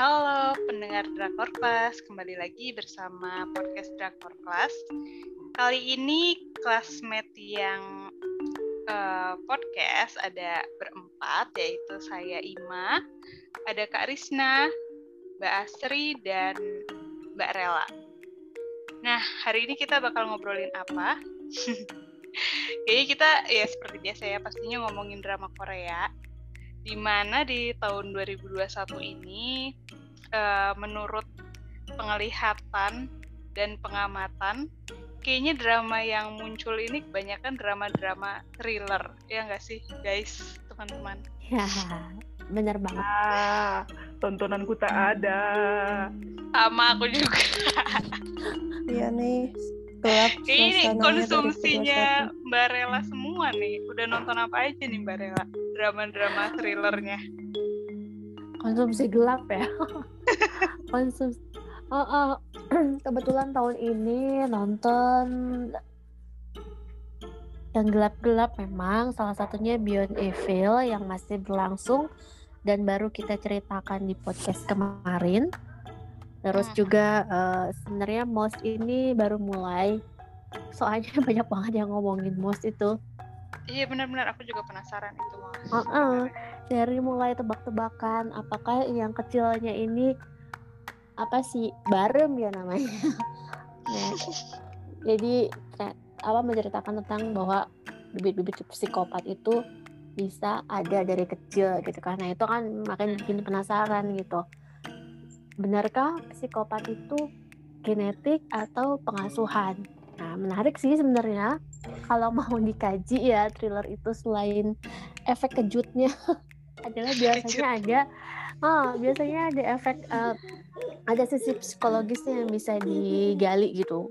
Halo pendengar Drakor Class, kembali lagi bersama podcast Drakor Class. Kali ini classmate yang uh, podcast ada berempat, yaitu saya Ima, ada Kak Risna, Mbak Asri, dan Mbak Rela. Nah, hari ini kita bakal ngobrolin apa? Kayaknya kita ya seperti biasa ya, pastinya ngomongin drama Korea di mana di tahun 2021 ini uh, menurut penglihatan dan pengamatan kayaknya drama yang muncul ini kebanyakan drama-drama thriller. Ya nggak sih guys teman-teman? Ya benar banget. Ah, tontonanku tak ada. Sama aku juga. Iya nih gelap ini konsumsinya Mbak Rela semua nih. Udah nonton apa aja nih Mbak Rela? Drama-drama thrillernya konsumsi gelap ya konsumsi oh, oh. kebetulan tahun ini nonton yang gelap-gelap memang salah satunya Beyond Evil yang masih berlangsung dan baru kita ceritakan di podcast kemarin terus hmm. juga uh, sebenarnya Mos ini baru mulai soalnya banyak banget yang ngomongin Mos itu Iya benar-benar aku juga penasaran itu mas. Uh -uh. Dari mulai tebak-tebakan apakah yang kecilnya ini apa sih barem ya namanya. nah, jadi apa menceritakan tentang bahwa bibit-bibit psikopat itu bisa ada dari kecil gitu karena itu kan makin bikin penasaran gitu. Benarkah psikopat itu genetik atau pengasuhan? Nah, menarik sih sebenarnya kalau mau dikaji ya thriller itu selain efek kejutnya adalah biasanya ada oh, biasanya ada efek uh, ada sisi psikologisnya yang bisa digali gitu.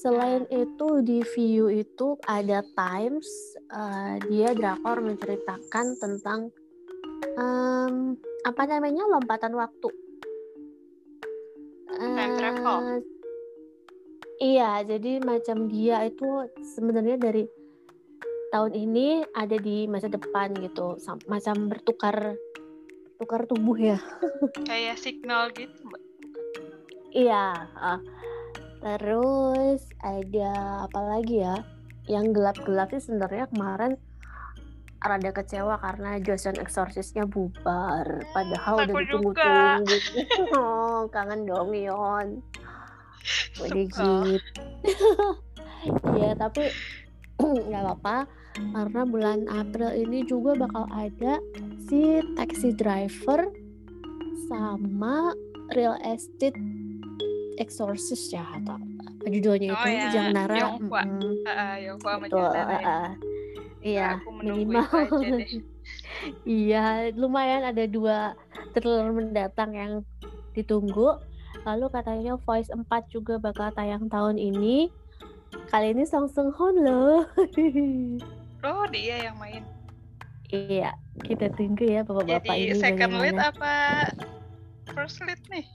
Selain itu di view itu ada Times uh, dia drakor menceritakan tentang um, apa namanya lompatan waktu. Time travel. Uh, Iya, jadi macam dia itu sebenarnya dari tahun ini ada di masa depan gitu, macam bertukar tukar tubuh ya. Kayak signal gitu, Mbak. Iya, uh, terus ada apa lagi ya? Yang gelap-gelap sih sebenarnya kemarin rada kecewa karena Joseon Exorcistnya bubar padahal udah ditunggu-tunggu oh, kangen dong Yon Udah gitu. ya tapi nggak apa-apa karena bulan April ini juga bakal ada si taxi driver sama real estate exorcist ya atau apa judulnya oh, itu ya. Jang Nara Yonghua uh, Yonghua sama Jang Nara ya. Uh, iya minimal iya lumayan ada dua trailer mendatang yang ditunggu Lalu katanya Voice 4 juga bakal tayang tahun ini. Kali ini Song Seung Hoon loh. oh, dia yang main. Iya, kita tunggu ya bapak-bapak ini. Jadi second lead apa first lead nih?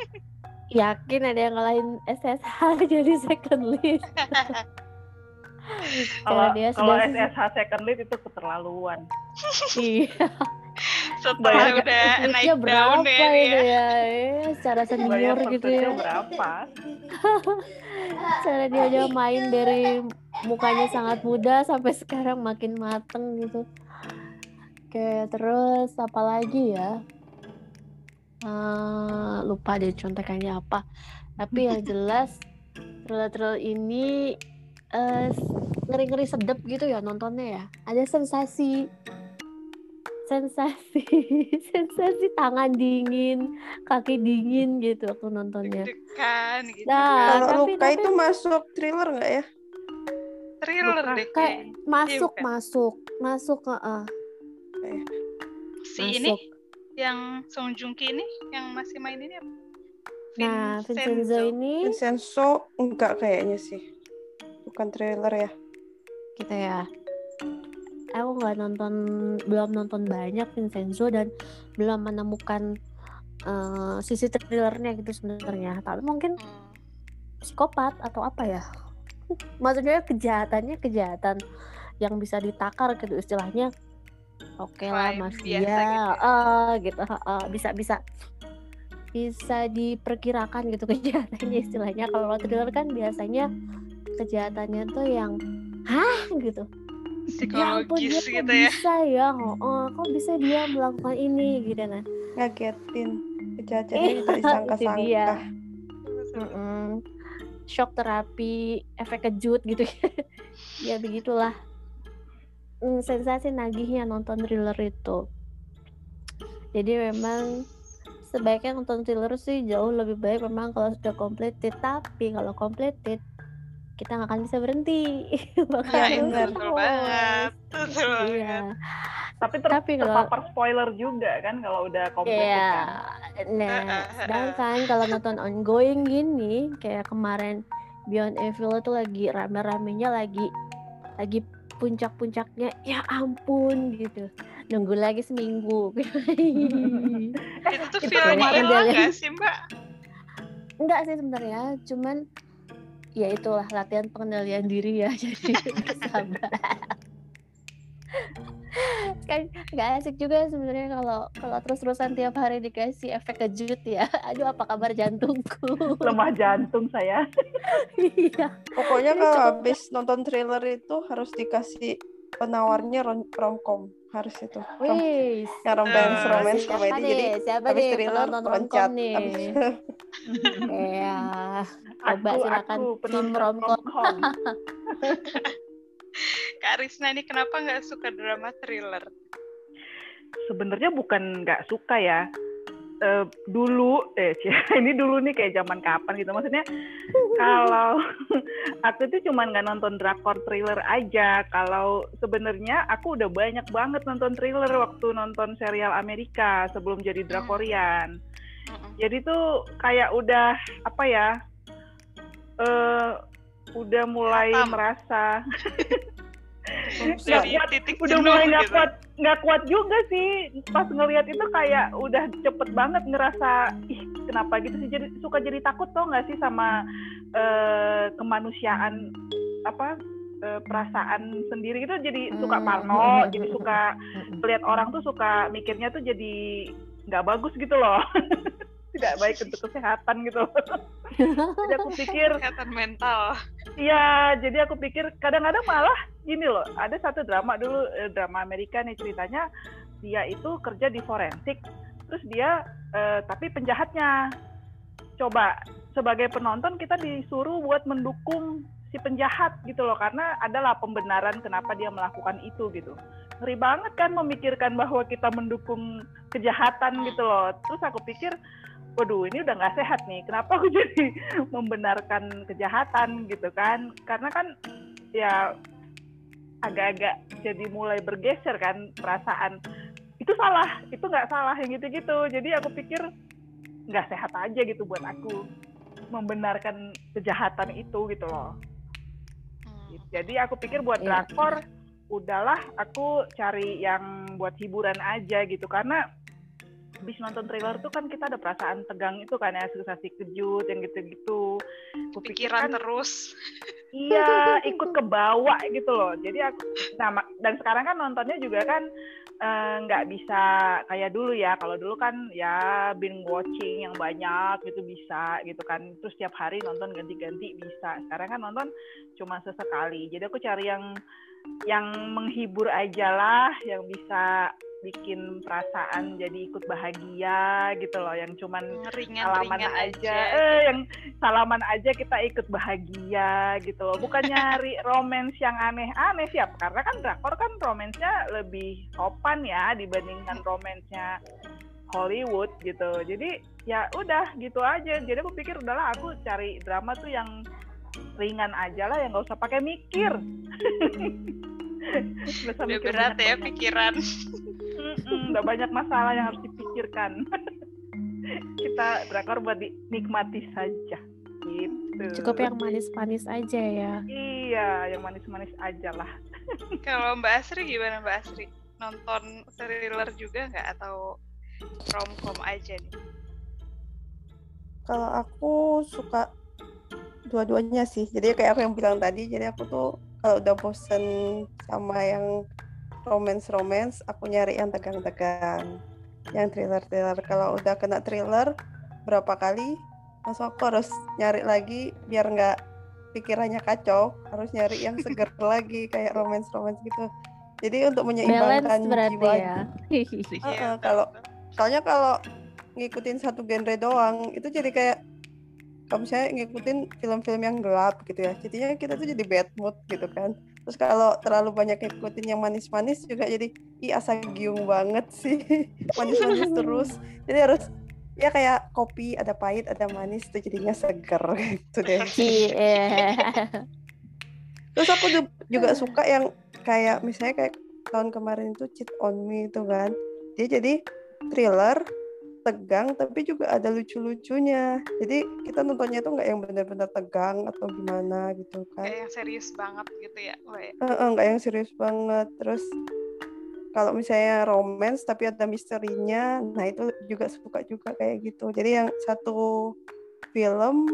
Yakin ada yang ngalahin SSH jadi second lead. kalau dia kalau SSH second lead itu keterlaluan. iya setelah udah naik berapa daun ya, ya, ya, secara senior gitu ya. berapa? Cara dia aja main dari mukanya sangat muda sampai sekarang makin mateng gitu. Oke terus apa lagi ya? Uh, lupa deh contekannya apa. Tapi yang jelas trailer-trailer ini uh, ngeri-ngeri sedep gitu ya nontonnya ya. Ada sensasi sensasi sensasi tangan dingin kaki dingin gitu aku nontonnya Dekan, gitu. nah kalau tapi, luka tapi, itu masuk thriller nggak ya thriller deh kayak masuk iya, masuk masuk ke uh, si masuk. ini yang Song Joong Ki ini yang masih main ini apa? Nah, Vincenzo ini Vincenzo enggak kayaknya sih. Bukan trailer ya. Kita ya aku nggak nonton belum nonton banyak Vincenzo dan belum menemukan uh, sisi thrillernya gitu sebenarnya. Tapi mungkin psikopat atau apa ya? Maksudnya kejahatannya kejahatan yang bisa ditakar gitu istilahnya. Oke lah Vibe masih biasa ya gitu ya. eh, gitu. Eh, bisa bisa. Bisa diperkirakan gitu kejahatannya istilahnya. Kalau thriller kan biasanya kejahatannya tuh yang hah? gitu ya ampun dia psikologis kok gitu ya bisa ya oh, oh, kok bisa dia melakukan ini gitu nah Ngagetin. Kejadiannya Iya, tidak itu dia. disangka-sangka. Mm-mm. shock terapi efek kejut gitu ya begitulah Mm, sensasi nagihnya nonton thriller itu jadi memang sebaiknya nonton thriller sih jauh lebih baik memang kalau sudah completed tapi kalau completed kita nggak akan bisa berhenti Bakal Iya, itu terus benar. betul banget betul iya banget Tapi ter Tapi kalau- terpapar spoiler juga kan kalau udah komplit Iya. kan. Nah, sedangkan kalau nonton ongoing gini, kayak kemarin Beyond Evil itu lagi rame-ramenya lagi lagi puncak-puncaknya, ya ampun gitu. Nunggu lagi seminggu. itu tuh filmnya hilang nggak sih mbak Enggak sih sebenarnya, cuman ya itulah latihan pengendalian diri ya, jadi bersabar. kan nggak asik juga sebenarnya kalau kalau terus-terusan tiap hari dikasih efek kejut ya. Aduh apa kabar jantungku? Lemah jantung saya. Iya. Pokoknya kalau habis nonton thriller itu harus dikasih penawarnya rom- romcom harus itu. Rom yang romance Eh, romance siapa komedi nih? jadi siapa habis nih thriller loncat romcom nih? Iya. Coba Aku, silakan aku tim penonton romcom. romcom. Kak Risna ini kenapa nggak suka drama thriller? Sebenarnya bukan nggak suka ya. Eh, dulu, eh cie, ini dulu nih kayak zaman kapan gitu. Maksudnya kalau aku tuh cuman nggak nonton drakor thriller aja. Kalau sebenarnya aku udah banyak banget nonton thriller waktu nonton serial Amerika sebelum jadi drakorian. Mm-mm. jadi tuh kayak udah apa ya eh udah mulai Hatam. merasa Jadi kuat, titik udah mulai nggak gitu. kuat nggak kuat juga sih. Pas ngelihat itu kayak udah cepet banget ngerasa ih kenapa gitu sih? Jadi suka jadi takut tau nggak sih sama eh, kemanusiaan apa eh, perasaan sendiri itu jadi suka Hmm, parno hmm, hmm, jadi suka lihat orang tuh suka mikirnya tuh jadi nggak bagus gitu loh tidak baik untuk kesehatan gitu jadi aku pikir kesehatan mental. Iya, jadi aku pikir kadang-kadang malah gini loh, ada satu drama dulu eh, drama Amerika nih ceritanya dia itu kerja di forensik, terus dia eh, tapi penjahatnya. Coba sebagai penonton kita disuruh buat mendukung si penjahat gitu loh karena adalah pembenaran kenapa dia melakukan itu gitu. Ngeri banget kan memikirkan bahwa kita mendukung kejahatan gitu loh. Terus aku pikir waduh ini udah nggak sehat nih. Kenapa aku jadi membenarkan kejahatan? Gitu kan. Karena kan ya agak-agak jadi mulai bergeser kan perasaan. Itu salah itu nggak salah yang gitu-gitu. Jadi aku pikir nggak sehat aja gitu buat aku membenarkan kejahatan itu gitu loh. Hmm. jadi aku pikir buat Iya. drakor udahlah aku cari yang buat hiburan aja gitu. Karena habis nonton trailer tuh kan kita ada perasaan tegang itu kan ya sensasi kejut yang gitu-gitu. Pikiran kan, terus. iya ikut ke bawah gitu loh. Jadi aku nah dan sekarang kan nontonnya juga kan eh, nggak bisa kayak dulu ya. Kalau dulu kan ya binge watching yang banyak gitu bisa gitu kan. Terus setiap hari nonton ganti-ganti bisa. Sekarang kan nonton cuma sesekali. Jadi aku cari yang yang menghibur aja lah yang bisa bikin perasaan jadi ikut bahagia gitu loh yang cuman salaman Ringan-ringan aja, aja. eh yang salaman aja kita ikut bahagia gitu loh. Bukan nyari romance yang aneh-aneh siap karena kan drakor kan romansnya lebih sopan ya dibandingkan romansnya Hollywood gitu. Jadi ya udah gitu aja. Jadi aku pikir udahlah aku cari drama tuh yang ringan aja lah yang nggak usah pakai mikir. Usah Udah berat ya pikiran. Mm-mm, udah banyak masalah yang harus dipikirkan. Kita drakor buat dinikmati saja. Gitu. Cukup yang manis-manis aja ya. Iya, yang manis-manis aja lah. Kalau Mbak Asri gimana Mbak Asri? Nonton thriller juga nggak atau romcom aja nih? Kalau aku suka dua-duanya sih. Jadi kayak aku yang bilang tadi, jadi aku tuh kalau udah bosen sama yang romance romance aku nyari yang tegang-tegang. Yang thriller thriller kalau udah kena thriller berapa kali langsung aku harus nyari lagi biar nggak pikirannya kacau. Harus nyari yang seger lagi kayak romance romance gitu. Jadi untuk menyeimbangkan jiwa ya. Heeh, betul, kalau- soalnya kalau ngikutin satu genre doang itu jadi kayak kalau misalnya ngikutin film-film yang gelap gitu ya jadinya kita tuh jadi bad mood gitu kan. Terus kalau terlalu banyak ngikutin yang manis-manis juga jadi ih asa giung banget sih. Manis-manis terus. Jadi harus ya kayak kopi ada pahit ada manis tuh jadinya seger gitu deh. Iya. terus aku ju- juga suka yang kayak misalnya kayak tahun kemarin itu Cheat on Me itu kan. Dia jadi thriller tegang tapi juga ada lucu-lucunya. Jadi kita nontonnya tuh nggak yang benar-benar tegang atau gimana gitu kan. Kayak yang serius banget gitu ya nggak yang serius banget. Terus kalau misalnya romance tapi ada misterinya nah itu juga suka juga kayak gitu. Jadi yang satu film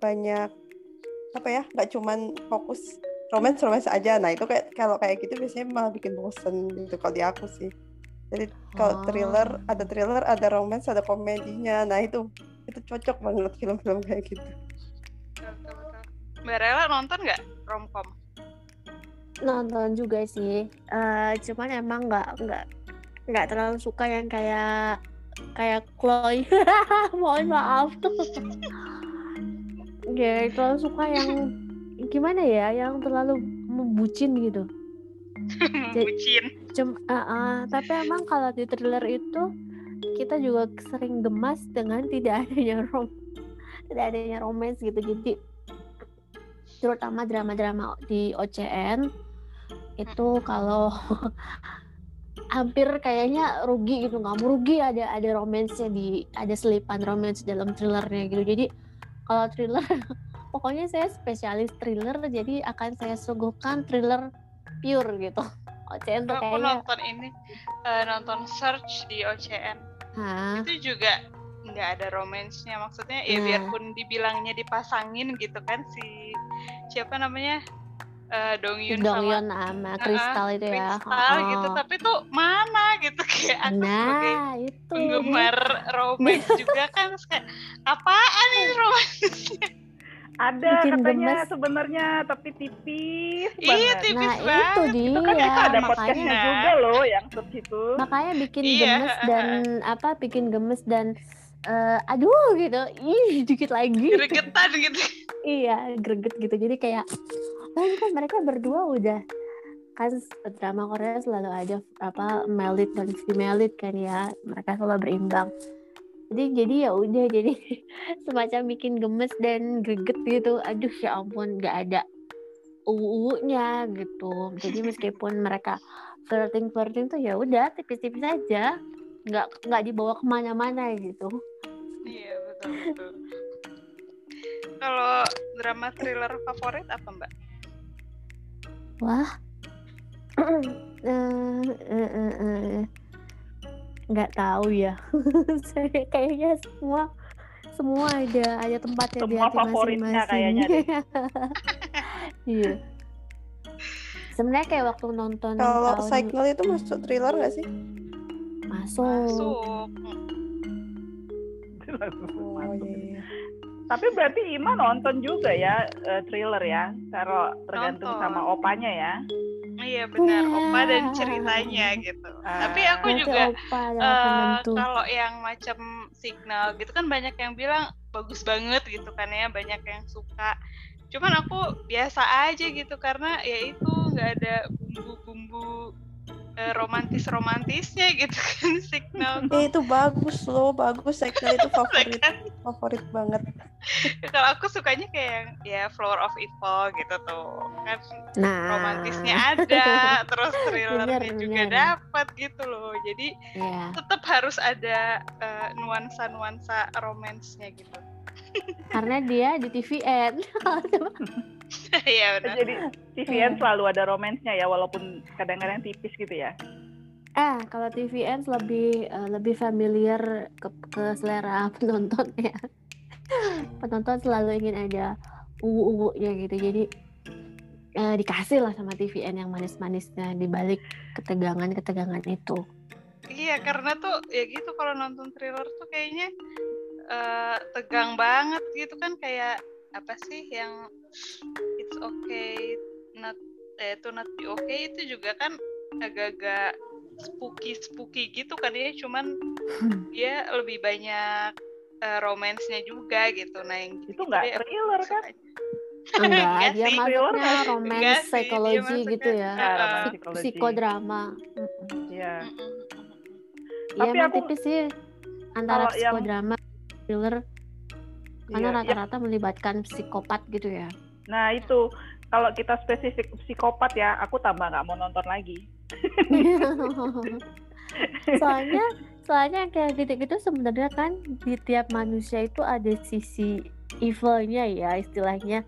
banyak apa ya nggak cuman fokus romance romance aja. Nah itu kayak kalau kayak gitu biasanya malah bikin bosen gitu kalau di aku sih jadi kalau Oh. thriller ada thriller ada romance ada komedinya nah itu itu cocok banget film-film kayak gitu Betul, betul, betul. Mbak Rela nonton nggak romcom? nonton juga sih Eh, cuman emang nggak nggak nggak terlalu suka yang kayak kayak Chloe mohon maaf ya terlalu suka yang gimana ya yang terlalu membucin gitu Jadi- Bucin. Cum, ah, ah. tapi emang kalau di thriller itu kita juga sering gemas dengan tidak adanya rom tidak adanya romance gitu jadi terutama drama-drama di OCN itu kalau hampir kayaknya rugi gitu nggak mau rugi ada ada romansnya di ada selipan romance dalam thrillernya gitu jadi kalau thriller pokoknya saya spesialis thriller jadi akan saya suguhkan thriller pure gitu OCN tuh Aku kayaknya nonton ini, eh, nonton Search di OCN. Hah? Itu juga nggak ada romansnya. Maksudnya ya Nah. biarpun dibilangnya dipasangin gitu kan si siapa namanya eh, Dong Yun Dong sama sama Kristal itu ya Kristal Oh. gitu. Tapi tuh mana gitu kayak aku sebagai nah itu penggemar romance juga kan apaan ini romance? Ada Bikin katanya gemes. sebenarnya tapi tipis Iya, banget. tipis nah itu banget. dia Itu kan kita ada makanya podcastnya juga loh yang itu. makanya bikin Iya, gemes dan apa bikin gemes dan eh, aduh gitu ih dikit lagi Gregetan gitu. iya greget gitu jadi kayak oh kan mereka berdua udah kan drama Korea selalu ada apa male lead dan female lead kan ya mereka selalu berimbang jadi jadi ya udah jadi semacam bikin gemes dan greget gitu aduh ya ampun nggak ada uu-nya gitu jadi meskipun mereka flirting flirting tuh ya udah tipis-tipis aja nggak nggak dibawa ke mana-mana gitu Iya betul betul. Kalau drama thriller favorit apa mbak? Wah. Eh, eh, eh. Nggak tahu ya. Saya kayaknya semua semua ada ada tempatnya di Semua hati favoritnya masing-masing. kayaknya deh. Iya. Sebenarnya kayak waktu nonton kalau tahun cycle itu masuk thriller nggak sih masuk. Masuk. oh iya, iya. Tapi berarti Ima nonton juga ya eh, thriller ya, kalau tergantung Nonton. sama opanya ya. Iya benar. Wah. Opa dan ceritanya gitu. Ah. Tapi aku Nanti juga eh, penentu. kalau yang macam signal gitu kan banyak yang bilang bagus banget gitu kan ya banyak yang suka cuman aku biasa aja gitu karena ya itu nggak ada bumbu-bumbu romantis romantisnya gitu kan signal Eh, itu bagus loh bagus cycle itu favorit favorit banget. Kalau aku sukanya kayak yang ya Flower of Evil gitu tuh. Kan Nah, romantisnya ada terus thrillernya Bener, juga dapat gitu loh. Jadi ya. tetap harus ada eh, nuansa-nuansa romansnya gitu Karena dia di TVN. Iya benar. Jadi TVN selalu ada romansnya ya, walaupun kadang-kadang tipis gitu ya. Ah, kalau TVN lebih eh, lebih familiar ke, ke selera penonton ya. penonton selalu ingin ada uwu-uwunya gitu. Jadi eh, dikasih lah sama TVN yang manis-manisnya di balik ketegangan-ketegangan itu. Iya, karena tuh ya gitu kalau nonton thriller tuh kayaknya eh, tegang banget gitu kan kayak apa sih yang it's okay not eh to not be okay itu juga kan agak-agak spooky spooky gitu kan ya cuman dia lebih banyak eh, romansnya juga gitu nah yang Itu gitu-gitu nggak thriller kan? Enggak, dia sih. Masuknya sih? romance sih, psikologi masuknya- gitu ya. Ya, psychology. Psikodrama. Iya. Mm-mm. Iya, Tapi aku- tipis sih antara psikodrama, thriller, karena Iya. Ya, rata-rata melibatkan psikopat gitu ya. Nah itu kalau kita spesifik psikopat ya, aku tambah nggak mau nonton lagi. soalnya soalnya kayak gitu-gitu sebenarnya kan di tiap manusia itu ada sisi evilnya ya istilahnya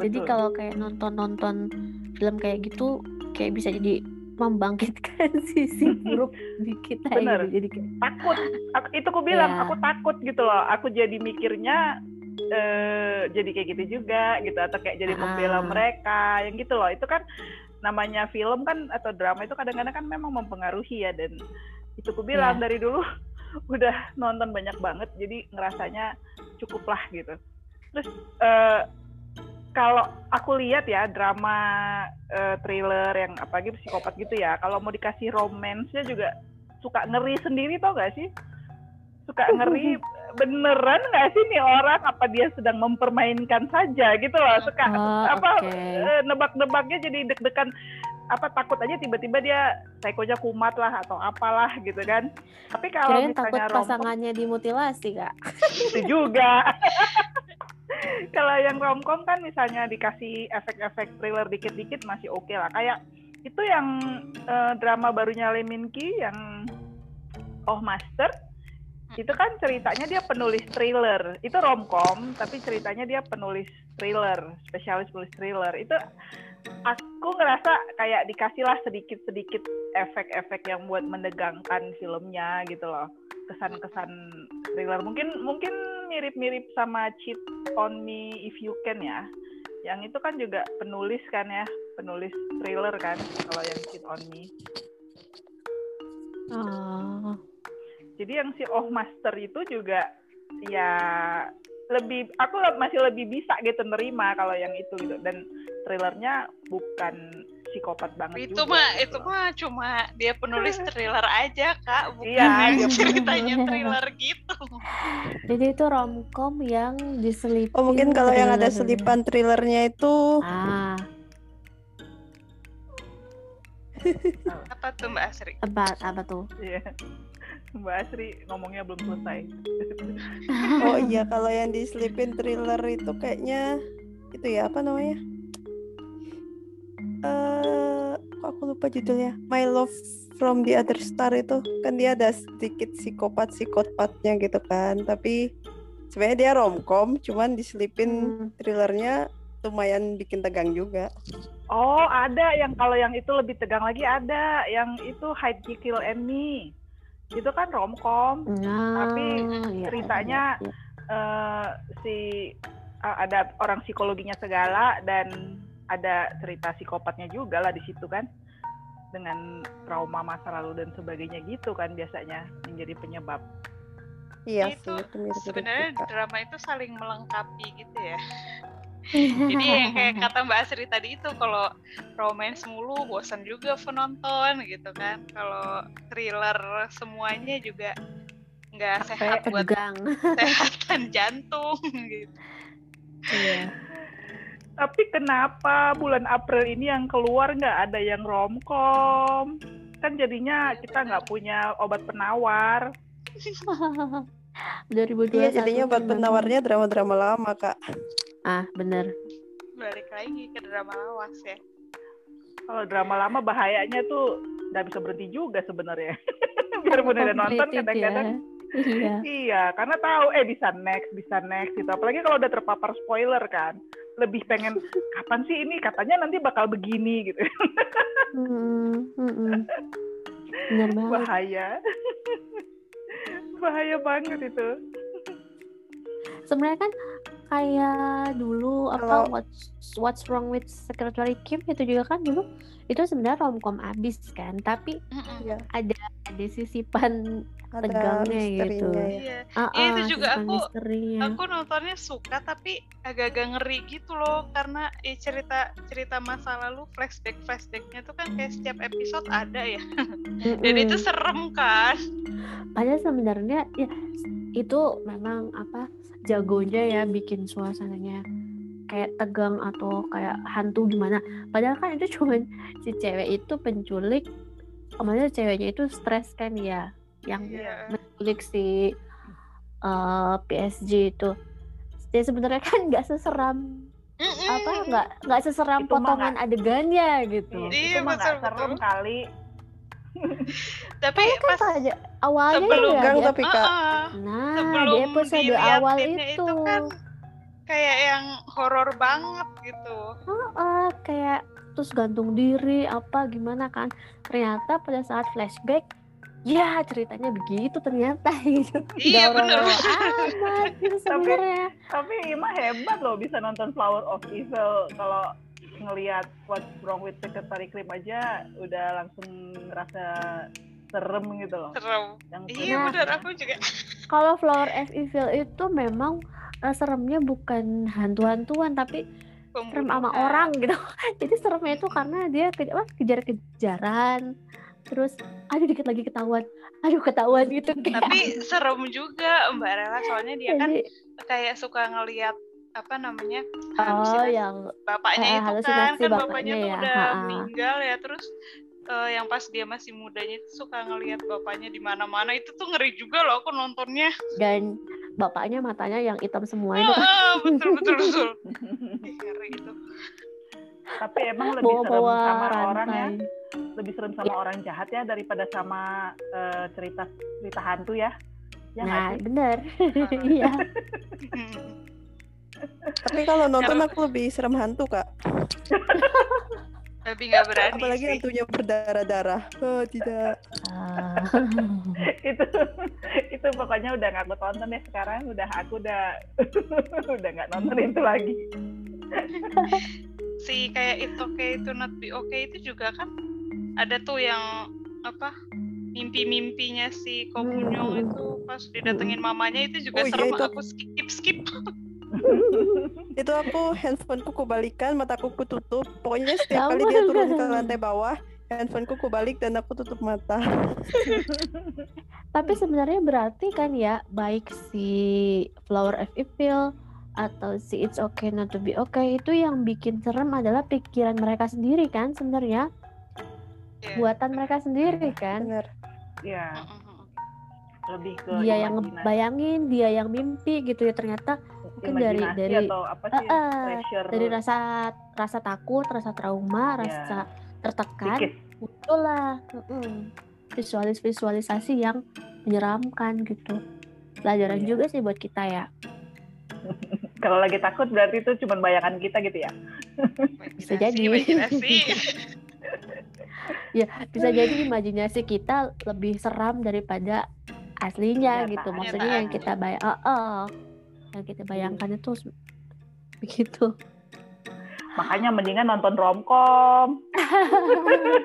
jadi Betul. kalau kayak nonton-nonton film kayak gitu kayak bisa jadi membangkitkan sisi buruk di kita Bener. jadi kayak Takut. Aku, itu aku bilang, Iya. aku takut gitu loh. Aku jadi mikirnya eh jadi kayak gitu juga gitu atau kayak jadi membela Ah. mereka yang gitu loh. Itu kan namanya film kan atau drama itu kadang-kadang kan memang mempengaruhi ya dan itu aku bilang Iya. dari dulu udah nonton banyak banget jadi ngerasanya cukup lah gitu. Terus eh, kalau aku lihat ya drama eh, thriller yang apalagi psikopat gitu ya, kalau mau dikasih romance-nya juga suka ngeri sendiri tau gak sih? Suka ngeri beneran nggak sih nih orang apa dia sedang mempermainkan saja gitu loh suka Oh, apa oke. eh, nebak-nebaknya jadi deg-degan apa takut aja tiba-tiba dia psikonya kumat lah atau apalah gitu kan tapi kalau kirain takut misalnya romcom pasangannya dimutilasi kak itu juga kalau yang romcom kan misalnya dikasih efek-efek thriller dikit-dikit masih oke lah. Kayak itu yang eh, drama barunya Lee Min Ki yang Oh Master itu kan ceritanya dia penulis thriller. Itu romcom tapi ceritanya dia penulis thriller spesialis penulis thriller. Itu aku ngerasa kayak dikasih lah sedikit-sedikit efek-efek yang buat mendegangkan filmnya gitu loh kesan-kesan thriller. Mungkin mungkin mirip-mirip sama Cheat on Me If You Can ya. Yang itu kan juga penulis kan ya penulis thriller kan kalau yang Cheat on Me. Oh. Jadi yang si Oh Master itu juga ya lebih aku le- masih lebih bisa gitu nerima kalau yang itu gitu. Dan thrillernya bukan psikopat banget itu juga, mah gitu itu loh. mah cuma dia penulis thriller aja kak. Bukan Iya, dia ceritanya thriller. gitu. Jadi itu romcom yang diselipin Oh mungkin kalau yang ada selipan thrillernya itu. Ah. Apa tuh mbak Asri? Apa apa tuh? Iya. Mbak Asri ngomongnya belum selesai oh iya kalau yang diselipin thriller itu kayaknya itu ya apa namanya? Eh kok aku lupa judulnya. My Love from the Other Star itu kan dia ada sedikit psikopat psikopatnya gitu kan. Tapi sebenarnya dia romcom, cuman diselipin Hmm. thrillernya lumayan bikin tegang juga. oh ada yang kalau yang itu lebih tegang lagi ada yang itu Hide Kill and Me itu kan romcom Nah, Tapi iya, ceritanya iya, iya. eh si uh, ada orang psikologinya segala dan ada cerita psikopatnya juga lah di situ kan dengan trauma masa lalu dan sebagainya gitu kan biasanya menjadi penyebab. Iya itu sih, itu mirip-mirip sebenarnya drama itu saling melengkapi gitu ya jadi yang kayak kata mbak Asri tadi itu kalau romance mulu bosan juga penonton gitu kan kalau thriller semuanya juga nggak sehat buat tegang kesehatan jantung gitu iya Tapi kenapa bulan April ini yang keluar nggak ada yang romcom? Kan jadinya kita nggak punya obat penawar. 2021 Iya jadinya memang- penawarnya drama-drama lama kak. Ah bener balik lagi ke drama lawas ya Kalau drama lama bahayanya tuh nggak bisa berhenti juga sebenarnya. Biarpun udah nonton kadang-kadang ya. iya Iya, karena tahu eh bisa next, bisa next gitu. Apalagi kalau udah terpapar spoiler kan. Lebih pengen kapan sih ini katanya nanti bakal begini gitu. Mm, mm, mm. bener banget Bahaya. Bahaya banget itu. sebenarnya kan kayak dulu apa Kalau- What's What's Wrong with Secretary Kim itu juga kan dulu itu sebenarnya romcom abis kan tapi. Iya, ada ada sisipan ada Tegangnya gitu. ya. Iya. ah, Iya, itu ah, juga aku- misterinya. Aku nontonnya suka tapi agak-agak ngeri gitu loh karena eh, cerita cerita masa lalu flashback flashbacknya tuh kan kayak setiap episode ada ya dan Mm-mm. itu serem kan. padahal sebenarnya ya itu memang apa jagonya ya bikin suasananya kayak tegang atau kayak hantu gimana padahal kan itu cuman si cewek itu penculik maksudnya ceweknya itu stres kan ya yang Iya. menculik si eh, PSG itu ya sebenarnya kan nggak seseram apa nggak nggak seseram Itu potongan adegannya gitu Iya, itu mah betul, serem betul. kali. Tapi kan pas aja? Awalnya sebelum ya dia- tapi kak Ah, nah sebelum di episode awal diliatinnya itu, kan kayak yang horor banget gitu. Heeh, kayak terus gantung diri apa gimana kan. Ternyata pada saat flashback ya ceritanya begitu ternyata gitu. Iya, horor amat gitu sebenarnya. Tapi Ima hebat loh bisa nonton Flower of Evil. Kalau ngelihat What's Wrong with Secretary Kim aja udah langsung ngerasa serem gitu loh. Serem. Yang Iya Nah. bener aku juga. kalau Flower of Evil itu memang eh, seremnya bukan hantu-hantuan tapi serem sama Pembunuhan. orang gitu jadi seremnya itu karena dia ke, apa, kejar-kejaran terus aduh dikit lagi ketahuan aduh ketahuan gitu kayak Tapi serem juga Mbak Rela soalnya dia kan kayak suka ngelihat apa namanya oh halusinasi yang bapaknya Eh, itu kan kan bapaknya bapaknya tuh ya, udah ha-ha. meninggal ya terus eh, yang pas dia masih mudanya itu suka ngelihat bapaknya di mana-mana itu tuh ngeri juga loh aku nontonnya. Dan bapaknya matanya yang hitam semua itu. Kan Ah, betul betul betul. Ngeri itu. Tapi emang lebih serem bawa-bawa sama orang ya, rantai. Lebih serem sama orang jahat ya daripada sama eh, cerita cerita hantu ya. Ya nah sih? bener. Iya. Hmm. Tapi kalau nonton aku lebih serem hantu kak. Lebih nggak berani apalagi sih. hantunya berdarah-darah. Oh tidak. Ah. itu itu pokoknya udah nggak aku tonton deh sekarang. Udah aku udah udah nggak nonton itu lagi. Si kayak itu okay itu not be okay itu juga kan ada tuh yang apa mimpi-mimpinya si Komunyo itu pas didatengin mamanya itu juga Oh iya, serem. itu- aku skip skip itu aku handphoneku kubalikan mataku kututup pokoknya setiap kali dia turun ke lantai bawah handphoneku kubalik dan aku tutup mata. Tapi sebenarnya berarti kan ya baik si Flower of Evil atau si It's Okay Not to Be Okay itu yang bikin serem adalah pikiran mereka sendiri kan sebenarnya? Ya. buatan mereka sendiri kan? benar. Ya Mm-mm. lebih ke dia yang ngebayangin dia yang mimpi gitu ya. Ternyata mungkin dari- dari- atau apa sih ah, pressure dari rasa rasa takut rasa trauma Ya. rasa tertekan muncullah visualis visualisasi yang menyeramkan gitu pelajaran Iya. juga sih buat kita ya kalau lagi takut berarti itu cuma bayangan kita gitu ya Bisa jadi. imajinasi. bisa jadi imajinasi kita lebih seram daripada aslinya Kenyataan. gitu maksudnya yang kita bayang oh, oh, yang kita bayangkan itu begitu. Makanya mendingan nonton romcom.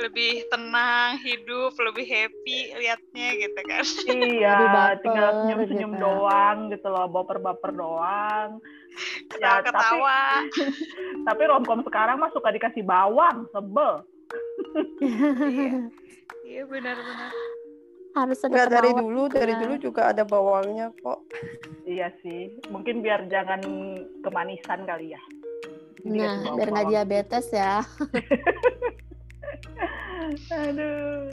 Lebih tenang hidup lebih happy liatnya gitu kan. Iya baper tinggal senyum senyum gitu. doang gitu loh baper baper doang ya tapi ketawa. tapi romcom sekarang mah suka dikasih bawang sebel. Iya benar-benar harus ada nggak dari dulu dari dulu juga ada bawangnya kok. Iya sih mungkin biar jangan kemanisan kali ya. Jadi nah kasih biar nggak diabetes ya. Aduh.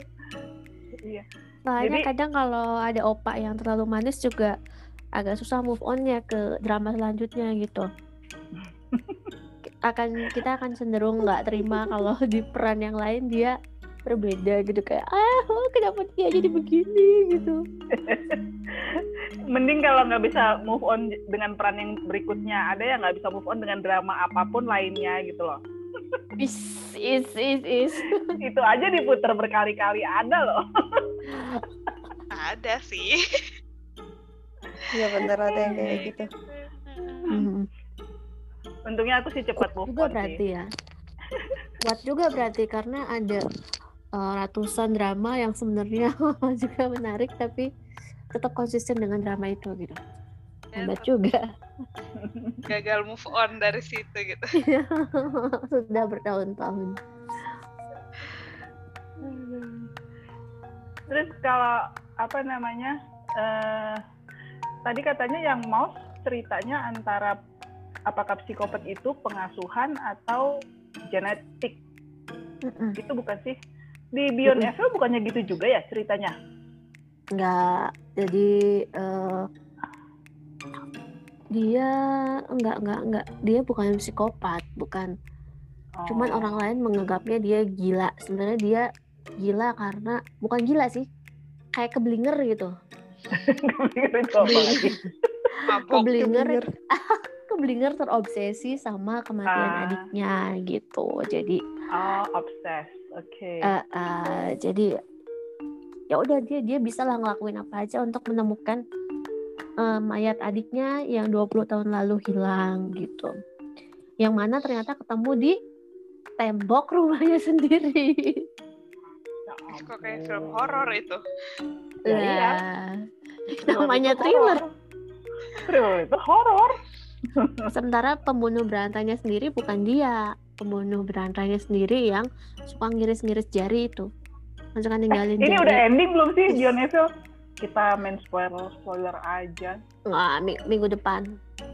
Iya. Soalnya Jadi- kadang kalau ada opak yang terlalu manis juga agak susah move on ya ke drama selanjutnya gitu. Akan kita akan cenderung nggak terima kalau di peran yang lain dia berbeda gitu kayak ah oh, kenapa dia jadi begini? gitu. Mending kalau nggak bisa move on dengan peran yang berikutnya ada yang nggak bisa move on dengan drama apa pun lainnya gitu loh. Is is is is. Itu aja diputar berkali-kali ada loh. Ada sih. Iya bener ada yang kayak gitu. Mhm. Untungnya aku sih cepat move juga on berarti sih. ya. Kuat juga berarti karena ada uh, ratusan drama yang sebenarnya juga menarik tapi tetap konsisten dengan drama itu gitu Ya, hebat juga gagal move on dari situ gitu. sudah bertahun-tahun Terus kalau apa namanya? eh tadi katanya yang mouse ceritanya antara apakah psikopat itu pengasuhan atau genetik? Mm-mm. Itu bukan sih? Di Beyond. Evil bukannya gitu juga ya ceritanya? nggak jadi eh, dia enggak enggak enggak dia bukan psikopat bukan cuman Oh. orang lain menganggapnya dia gila sebenarnya dia gila karena bukan gila sih kayak keblinger gitu itu apa lagi? Mabok. keblinger Keblinger. keblinger terobsesi sama kematian Ah. adiknya gitu jadi Oh, obses. Oke. eh, eh, jadi ya udah dia dia bisa lah ngelakuin apa aja untuk menemukan eh, mayat adiknya yang 20 tahun lalu hilang gitu yang mana ternyata ketemu di tembok rumahnya sendiri Ya Kok kayak film horor itu. Ya, iya. Lah, Thriller namanya itu thriller horor. Thriller itu horor. sementara pembunuh berantainya sendiri bukan dia pembunuh berantainya sendiri yang suka ngiris-ngiris jari itu kan suka ninggalin Ini jari udah ending belum sih Evil? Kita main spoiler spoiler aja. Wah, mi- minggu depan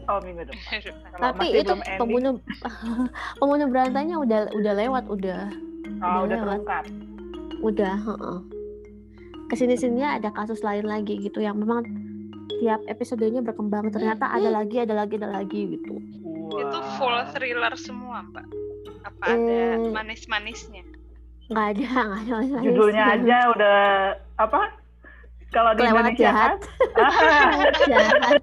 Oh minggu depan. Kalau tapi itu pembunuh pembunuh berantainya udah udah lewat udah oh, udah udah lewat. terungkap. udah heeh. ke sini sininya ada kasus lain lagi gitu yang memang tiap episodenya berkembang ternyata ada lagi ada lagi ada lagi gitu Itu Wah. full thriller semua, Mbak. Apa ada Eh. manis-manisnya? nggak ada nggak ada manis-manis. Judulnya aja udah apa? Kalau di Kelewat Indonesia jahat. kan? Ah, Jahat.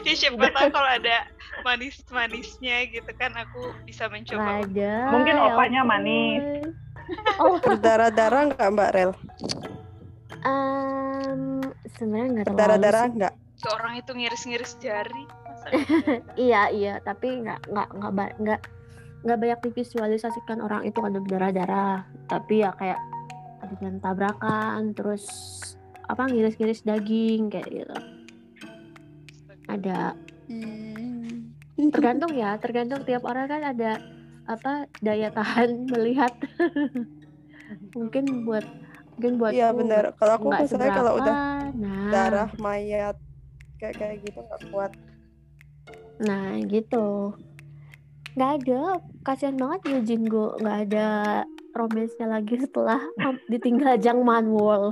Ya siapa tahu kalau ada manis-manisnya gitu kan aku bisa mencoba. ada Mungkin ya opanya ampun. manis. oh Berdarah-darah nggak Mbak Rel? Em, sebenarnya nggak terlalu Berdarah-darah sih. nggak? Seorang itu ngiris-ngiris jari. Iya iya tapi nggak nggak nggak nggak nggak banyak divisualisasikan orang itu ada berdarah darah tapi ya kayak adegan tabrakan terus apa ngiris-ngiris daging kayak gitu ada Hmm. tergantung ya tergantung tiap orang kan ada apa daya tahan melihat mungkin buat mungkin buat Iya benar. Kalau aku misalnya kalau udah nah darah mayat kayak kayak gitu nggak kuat. nah gitu nggak ada kasihan banget ya Jingo nggak ada romansnya lagi setelah ditinggal Jang Manwol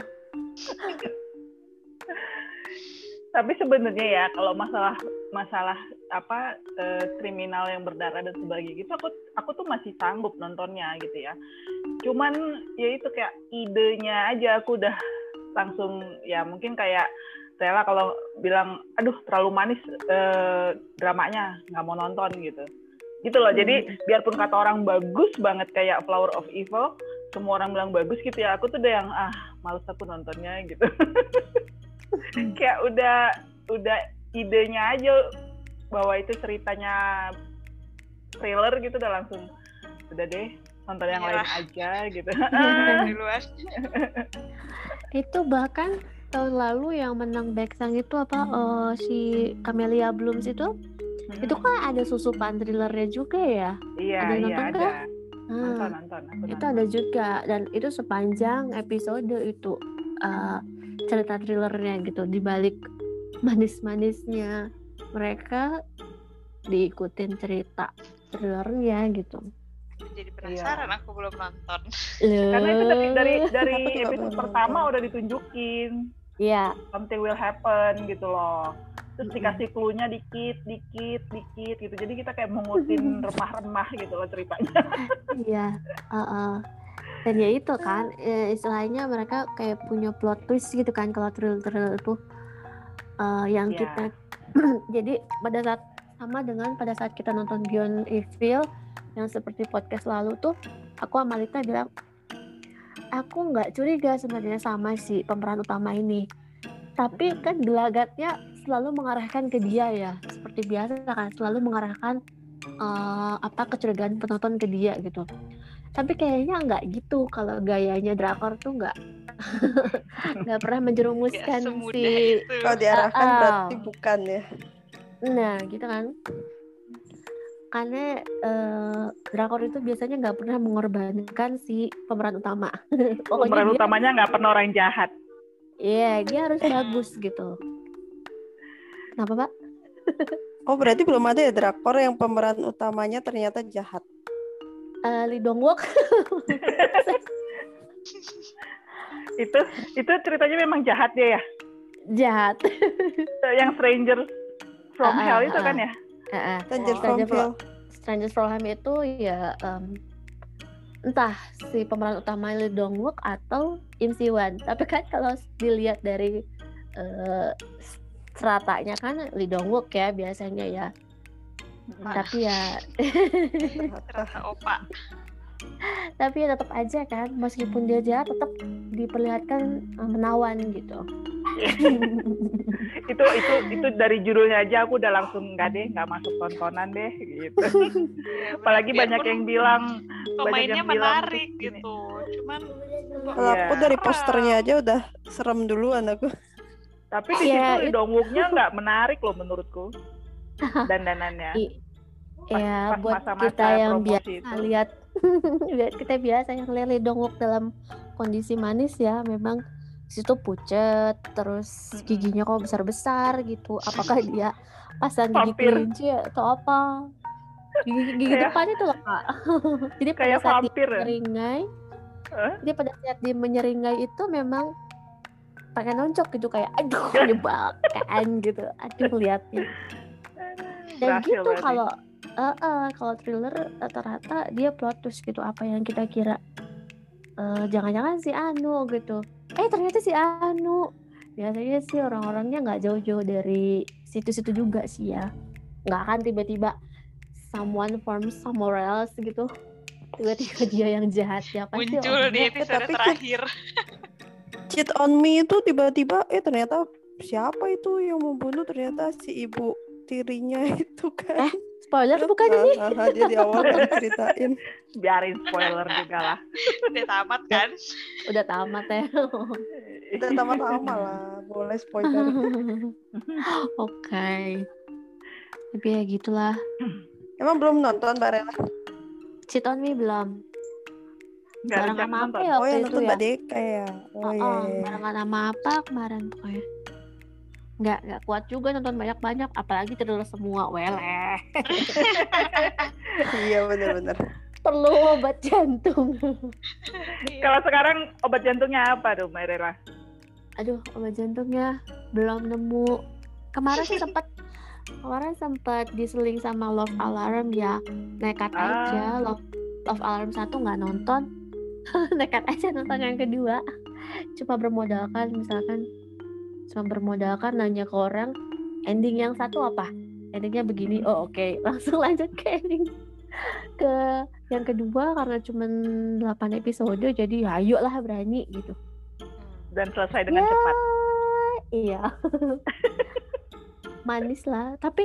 Tapi sebenarnya ya kalau masalah masalah apa eh, kriminal yang berdarah dan sebagainya gitu aku aku tuh masih sanggup nontonnya gitu ya. Cuman ya itu kayak idenya aja aku udah langsung ya mungkin kayak rela kalau bilang aduh terlalu manis eh, dramanya nggak mau nonton gitu. Gitu loh. Jadi biarpun kata orang bagus banget kayak Flower of Evil, semua orang bilang bagus gitu ya. Aku tuh udah yang ah males aku nontonnya gitu. kayak udah udah idenya aja bahwa itu ceritanya thriller gitu udah langsung udah deh nonton yang lain Menyerah. aja gitu Di luar. itu bahkan tahun lalu yang menang Baeksang itu apa eh, si Camellia Blooms itu itu kan ada susupan thrillernya juga ya iya ada yang iya nonton ada nggak? nonton Nah, nonton aku itu nonton. ada juga dan itu sepanjang episode itu eh, cerita thrillernya gitu dibalik manis-manisnya mereka diikutin cerita thrillernya gitu Jadi penasaran aku belum nonton. karena itu dari dari, dari episode pertama udah ditunjukin. Iya, something will happen gitu loh. Terus dikasih clue-nya dikit dikit dikit gitu. Jadi kita kayak mengutin remah-remah gitu loh ceritanya. Iya, uh-uh. dan ya itu kan eh, istilahnya mereka kayak punya plot twist gitu kan kalau thriller-thriller itu. Eh, yang Iya. kita jadi pada saat sama dengan pada saat kita nonton Beyond Evil yang seperti podcast lalu tuh aku sama Lita bilang aku nggak curiga sebenarnya sama si pemeran utama ini tapi kan gelagatnya selalu mengarahkan ke dia ya seperti biasa kan selalu mengarahkan eh, apa kecurigaan penonton ke dia gitu tapi kayaknya nggak gitu kalau gayanya drakor tuh nggak nggak pernah menjerumuskan si. Kalau diarahkan Ah, ah. berarti bukan ya. Nah, gitu kan. Karena eh, drakor itu biasanya nggak pernah mengorbankan si pemeran utama. Pokoknya Pemeran dia, utamanya nggak pernah orang jahat. iya, dia harus bagus gitu. Kenapa, Pak? Oh berarti belum ada ya drakor yang pemeran utamanya ternyata jahat. Eh, Lee Dong Wook. Itu itu ceritanya memang jahat dia ya. jahat. Yang Stranger from ah, Hell itu ah, kan ya. Stranger from Stranger Hell. Strangers from Hell itu ya em, entah si pemeran utama Lee Dong Wook atau Im Si Wan. Tapi kan kalau dilihat dari eh, seratanya kan Lee Dong Wook ya biasanya ya. Nah, Tapi ya ternyata opa. tapi ya tetap aja kan meskipun dia jahat tetap diperlihatkan eh, menawan gitu. itu itu itu dari judulnya aja aku udah langsung nggak deh nggak masuk tontonan deh gitu. Iya, Apalagi biarpun banyak yang bilang pemainnya yang bilang menarik gini. gitu. Cuman Kalau aku Iya. dari posternya aja udah serem duluan aku. tapi di Ya, situ it- Dong Wook-nya nggak menarik loh menurutku. Dandanannya. Pas- ya pas buat masa-masa kita yang biasa itu. lihat kita biasa yang lihat Lee Dong Wook dalam kondisi manis ya memang situ pucet terus giginya kok besar-besar gitu. Apakah dia pasang gigi kelinci atau apa? Gigi, gigi Kayak- depan itu loh kak jadi pada Kayak saat dia vampir ya? menyeringai Hah? dia pada saat dia menyeringai itu memang pakai nonjok gitu kayak aduh menyebalkan gitu. Aduh liatnya. Dan Berhasil gitu kalau eh, eh, kalau thriller rata-rata dia plot twist gitu apa yang kita kira eh, jangan-jangan si Anu gitu eh ternyata si Anu. Biasanya sih orang-orangnya nggak jauh-jauh dari situ-situ juga sih ya. Nggak akan tiba-tiba someone from somewhere else gitu. Tiba-tiba dia yang jahat. Ya pasti muncul di orangnya- episode tapi terakhir. Cheat on me itu tiba-tiba eh ternyata siapa itu yang membunuh? Ternyata si ibu tirinya itu kan. Spoiler bukan ini ah, ah, dia di awal kan ceritain. biarin spoiler juga lah. Udah tamat kan? udah tamat ya Udah sama-sama lah, boleh spoiler. oke tapi ya gitulah Emang belum nonton Mbak Rela? Cheat on Me belum barang sama apa ya Oh waktu yang itu nonton ya Mbak Deka ya. Oh Oh, iya. oh, iya, iya. barengan sama apa kemarin pokoknya nggak nggak kuat juga nonton banyak-banyak apalagi terlalu semua weleh. Iya benar-benar. perlu obat jantung. Kalau sekarang obat jantungnya apa tuh, Mbak aduh obat jantungnya belum nemu. Kemarin sih sempat kemarin sempat diseling sama Love Alarm ya. Nekat Ah. aja Love, Love Alarm satu nggak nonton. Nekat aja nonton yang kedua. Cuma bermodalkan misalkan cuma bermodalkan nanya ke orang ending yang satu apa endingnya begini oh oke langsung lanjut ke ending ke yang kedua karena cuma 8 episode jadi ya ayo lah berani gitu Dan selesai dengan Ya, cepat. Iya. Manis lah, tapi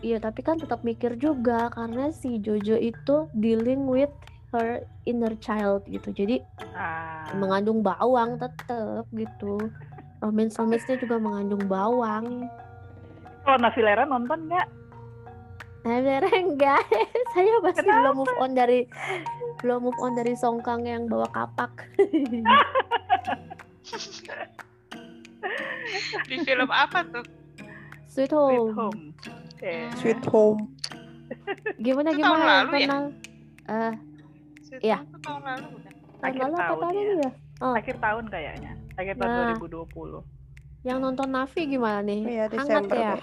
iya tapi kan tetap mikir juga karena si Jojo itu dealing with her inner child gitu. Jadi Ah, mengandung bawang tetap gitu. Romance-romance-nya juga mengandung bawang. kalau Navilera nonton nggak? Bener enggak? Saya masih Kenapa? belum move on dari belum move on dari Songkang yang bawa kapak. Di film apa tuh? Sweet Sweet Home. Home. Eh, Sweet Home. Gimana Itu tahun gimana? lalu ya? Pernah eh Sweet Iya. Home tuh tahun lalu bukan? tahun Akhir lalu apa tahun tahun ya. ini ya? Oh, Akhir tahun kayaknya. Akhir tahun Nah. 2020. yang nonton Navi gimana nih? Iya Hangat ya?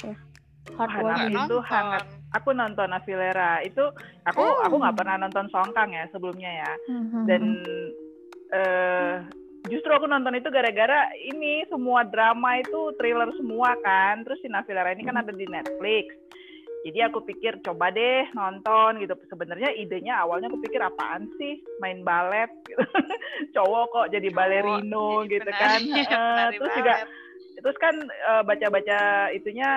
Hangat. itu hangat. Aku nonton Navilera. Itu aku Hmm. aku nggak pernah nonton Songkang ya sebelumnya ya. Mhm. Dan eh justru aku nonton itu gara-gara ini semua drama itu thriller semua kan. Terus si Navilera ini kan ada di Netflix. Jadi aku pikir coba deh nonton gitu. Sebenarnya idenya awalnya aku pikir apaan sih? Main balet? Gitu. Cowok kok jadi balerino Jadi gitu penari- kan. Penari terus juga terus kan eh, baca-baca itunya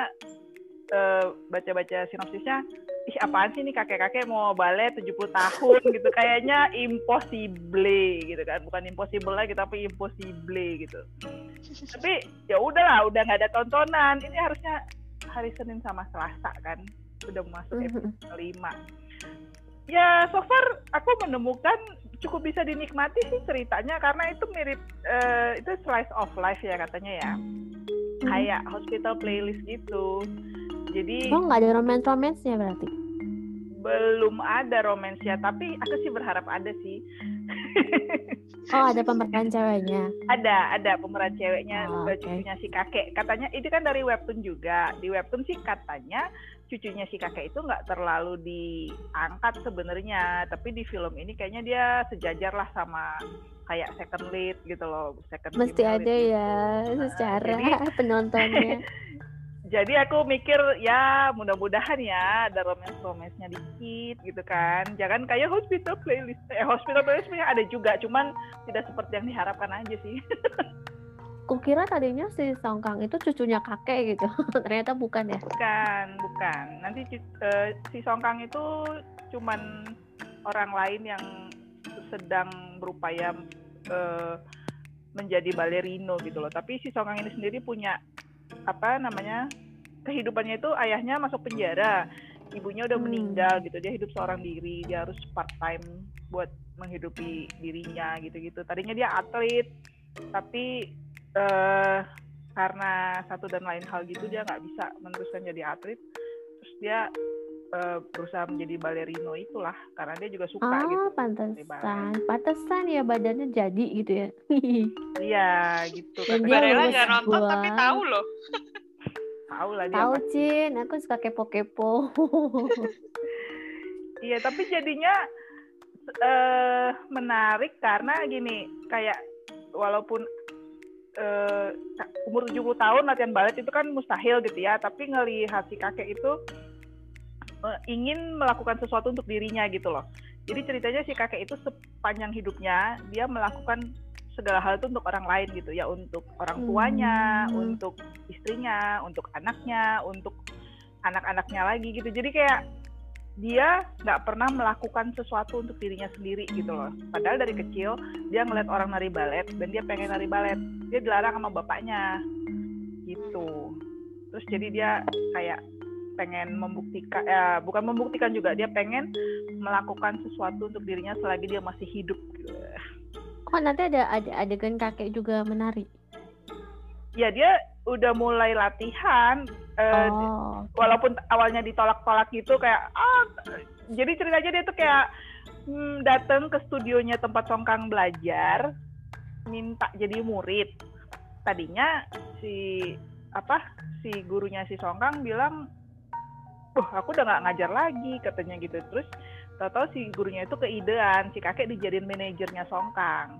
eh, baca-baca sinopsisnya ih apaan sih nih kakek-kakek mau balet 70 tahun? Gitu. Kayaknya impossible gitu kan. Bukan impossible lagi tapi impossible gitu. Tapi ya udahlah udah nggak ada tontonan. Ini harusnya hari Senin sama Selasa kan. Udah masuk episode kelima. Ya so far aku menemukan cukup bisa dinikmati sih ceritanya karena itu mirip eh, itu slice of life ya katanya ya. Kayak hospital playlist gitu. Jadi Oh nggak ada romance-romansnya berarti? belum ada romansnya tapi aku sih berharap ada sih Oh ada pemeran ceweknya. ada ada pemeran ceweknya Oh, cucunya si kakek. Katanya itu kan dari webtoon juga. Di webtoon sih katanya cucunya si kakek itu nggak terlalu diangkat sebenarnya. Tapi di film ini kayaknya dia sejajar lah sama kayak second lead gitu loh second Mesti ada ya Nah, secara jadi- penontonnya. jadi aku mikir ya mudah-mudahan ya ada romance romansnya dikit gitu kan. Jangan kayak hospital playlist. Eh hospital playlist sebenarnya ada juga cuman tidak seperti yang diharapkan aja sih. Kukira tadinya si Songkang itu cucunya kakek gitu. Ternyata bukan ya. bukan bukan. Nanti eh, si Songkang itu cuman orang lain yang sedang berupaya eh, menjadi balerino gitu loh. Tapi si Songkang ini sendiri punya apa namanya kehidupannya itu ayahnya masuk penjara. Ibunya udah Hmm. meninggal gitu dia hidup seorang diri dia harus part time buat menghidupi dirinya gitu-gitu. Tadinya dia atlet tapi eh karena satu dan lain hal gitu dia nggak bisa meneruskan jadi atlet. Terus dia eh, berusaha menjadi balerino itulah karena dia juga suka gitu Oh, pantesan. Pantesan ya badannya jadi gitu ya. iya gitu Barella lulus nggak nonton gua. tapi tahu loh. tahu lah dia Tahu. Cin, aku suka kepo-kepo. Iya, tapi jadinya eh menarik karena gini, kayak walaupun eh umur 70 tahun latihan balet itu kan mustahil gitu ya, tapi ngelihat si kakek itu ingin melakukan sesuatu untuk dirinya gitu loh. Jadi ceritanya si kakek itu sepanjang hidupnya dia melakukan segala hal itu untuk orang lain gitu ya, untuk orang tuanya, Hmm. untuk istrinya, untuk anaknya, untuk anak-anaknya lagi gitu. Jadi kayak dia nggak pernah melakukan sesuatu untuk dirinya sendiri gitu loh. Padahal dari kecil dia ngeliat orang nari balet dan dia pengen nari balet. Dia dilarang sama bapaknya gitu. Terus jadi dia kayak pengen membuktikan, ya bukan membuktikan juga dia pengen melakukan sesuatu untuk dirinya selagi dia masih hidup. Gitu. Kok nanti ada ada adegan kakek juga menari? Ya dia udah mulai latihan. eh, Oh. walaupun awalnya ditolak-tolak gitu kayak ah jadi ceritanya dia tuh kayak hmm, datang ke studionya tempat Songkang belajar minta jadi murid tadinya si apa si gurunya si Songkang bilang wah aku udah nggak ngajar lagi katanya gitu. Terus tahu-tahu si gurunya itu keidean si kakek dijadiin manajernya Songkang.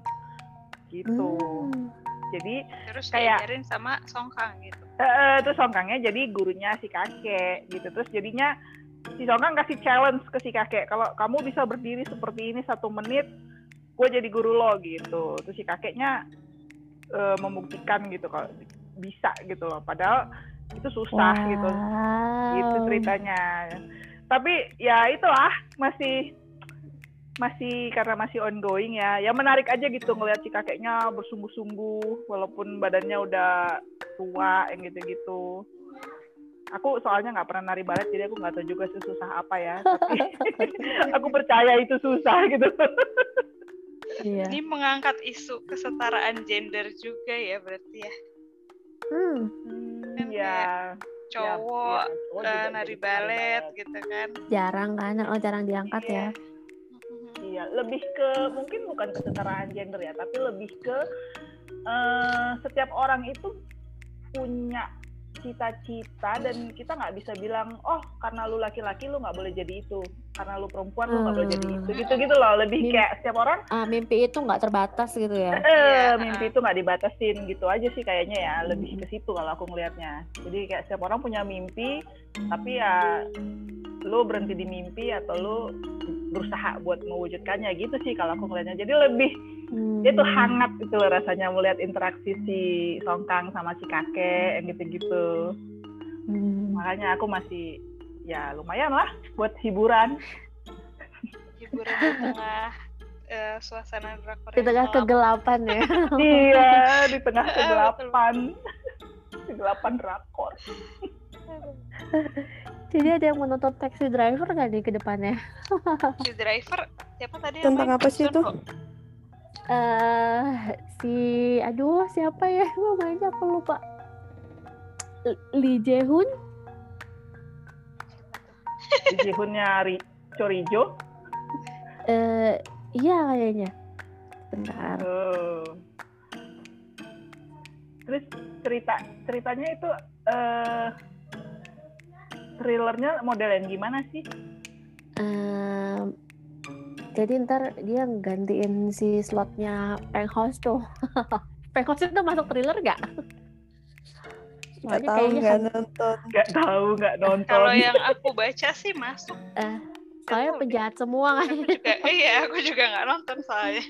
Gitu. Hmm. jadi Terus Kayak- diajarin sama Songkang gitu. Eh, terus Songkangnya jadi gurunya si kakek gitu. Terus jadinya si Songkang kasih challenge ke si kakek kalau kamu bisa berdiri seperti ini satu menit gue jadi guru lo gitu. Terus si kakeknya eh, membuktikan gitu kalau bisa gitu loh. Padahal itu susah gitu gitu Wow. ceritanya tapi ya itulah masih masih karena masih ongoing ya ya menarik aja gitu ngeliat si kakeknya bersungguh-sungguh walaupun badannya udah tua yang gitu-gitu aku soalnya nggak pernah nari balet jadi aku nggak tahu juga susah apa ya tapi aku percaya itu susah gitu Iya. Ini mengangkat isu kesetaraan gender juga ya berarti ya. Hmm. Kan ya Cowok ya, cowok eh, juga nari balet gitu kan. Jarang kan? Oh jarang diangkat ya. Iya, lebih ke mungkin bukan kesetaraan gender ya, tapi lebih ke eh, setiap orang itu punya cita-cita dan kita nggak bisa bilang oh karena lu laki-laki lu nggak boleh jadi itu. Karena lu perempuan lu nggak boleh jadi itu. Gitu gitu loh lebih Mim- kayak setiap orang Ah, mimpi itu nggak terbatas gitu ya. eh Iya, mimpi itu nggak dibatasin gitu aja sih kayaknya ya lebih ke situ kalau aku ngelihatnya. Jadi kayak setiap orang punya mimpi tapi ya lu berhenti di mimpi atau lu berusaha buat mewujudkannya gitu sih kalau aku ngelihatnya jadi lebih Hmm. dia tuh hangat gitu loh rasanya melihat interaksi si Songkang sama si kakek yang gitu-gitu Hmm. makanya aku masih ya lumayan lah buat hiburan hiburan di tengah eh, suasana drakor Di tengah gelap. kegelapan ya. iya di tengah kegelapan kegelapan drakor Jadi ada yang menonton taxi driver nggak nih ke depannya? si driver? Siapa tadi Tentang apa sih itu? Eh si aduh siapa ya? Namanya aku lupa. Lee Jae-hoon? Di Jihunnya Ri- Chorijo? Eh iya kayaknya. Bentar. Oh. Terus cerita ceritanya itu eh thrillernya model yang gimana sih? Em, jadi ntar dia gantiin si slotnya Peng House tuh Peng House itu masuk thriller nggak? Nggak Soalnya tahu kayaknya nggak kan- nonton. Nggak tahu, nggak nonton. kalau yang aku baca sih masuk soalnya tahu deh. penjahat semua kan aku juga iya aku juga nggak nonton soalnya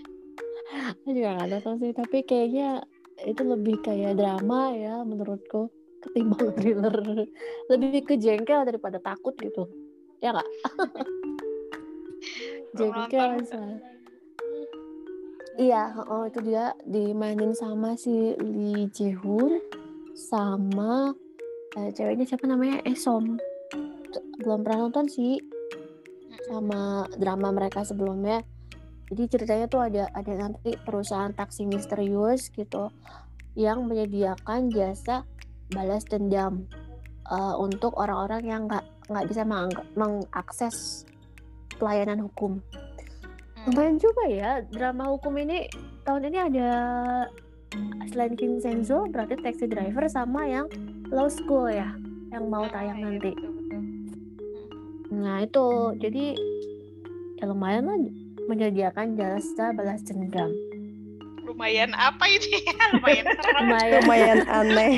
Aku juga nggak nonton sih tapi kayaknya itu lebih kayak drama ya menurutku ketimbang thriller. Lebih ke jengkel daripada takut gitu. Ya nggak? Jengkel iya oh itu dia dimainin sama si Lee Jae-hoon sama eh, ceweknya siapa namanya? Esom T- belum pernah nonton sih. Sama drama mereka sebelumnya. Jadi ceritanya tuh ada ada nanti perusahaan taksi misterius gitu yang menyediakan jasa balas dendam eh, untuk orang-orang yang nggak nggak bisa mengakses pelayanan hukum. Hmm. Lumayan juga ya drama hukum ini tahun ini ada selain Vincenzo berarti Taxi Driver sama yang Law School ya yang mau Ah, tayang iya, nanti. betul. Nah itu jadi ya lumayan lah menyediakan jasa balas dendam. Lumayan apa ini ya lumayan serem Lumayan, Lumayan aneh.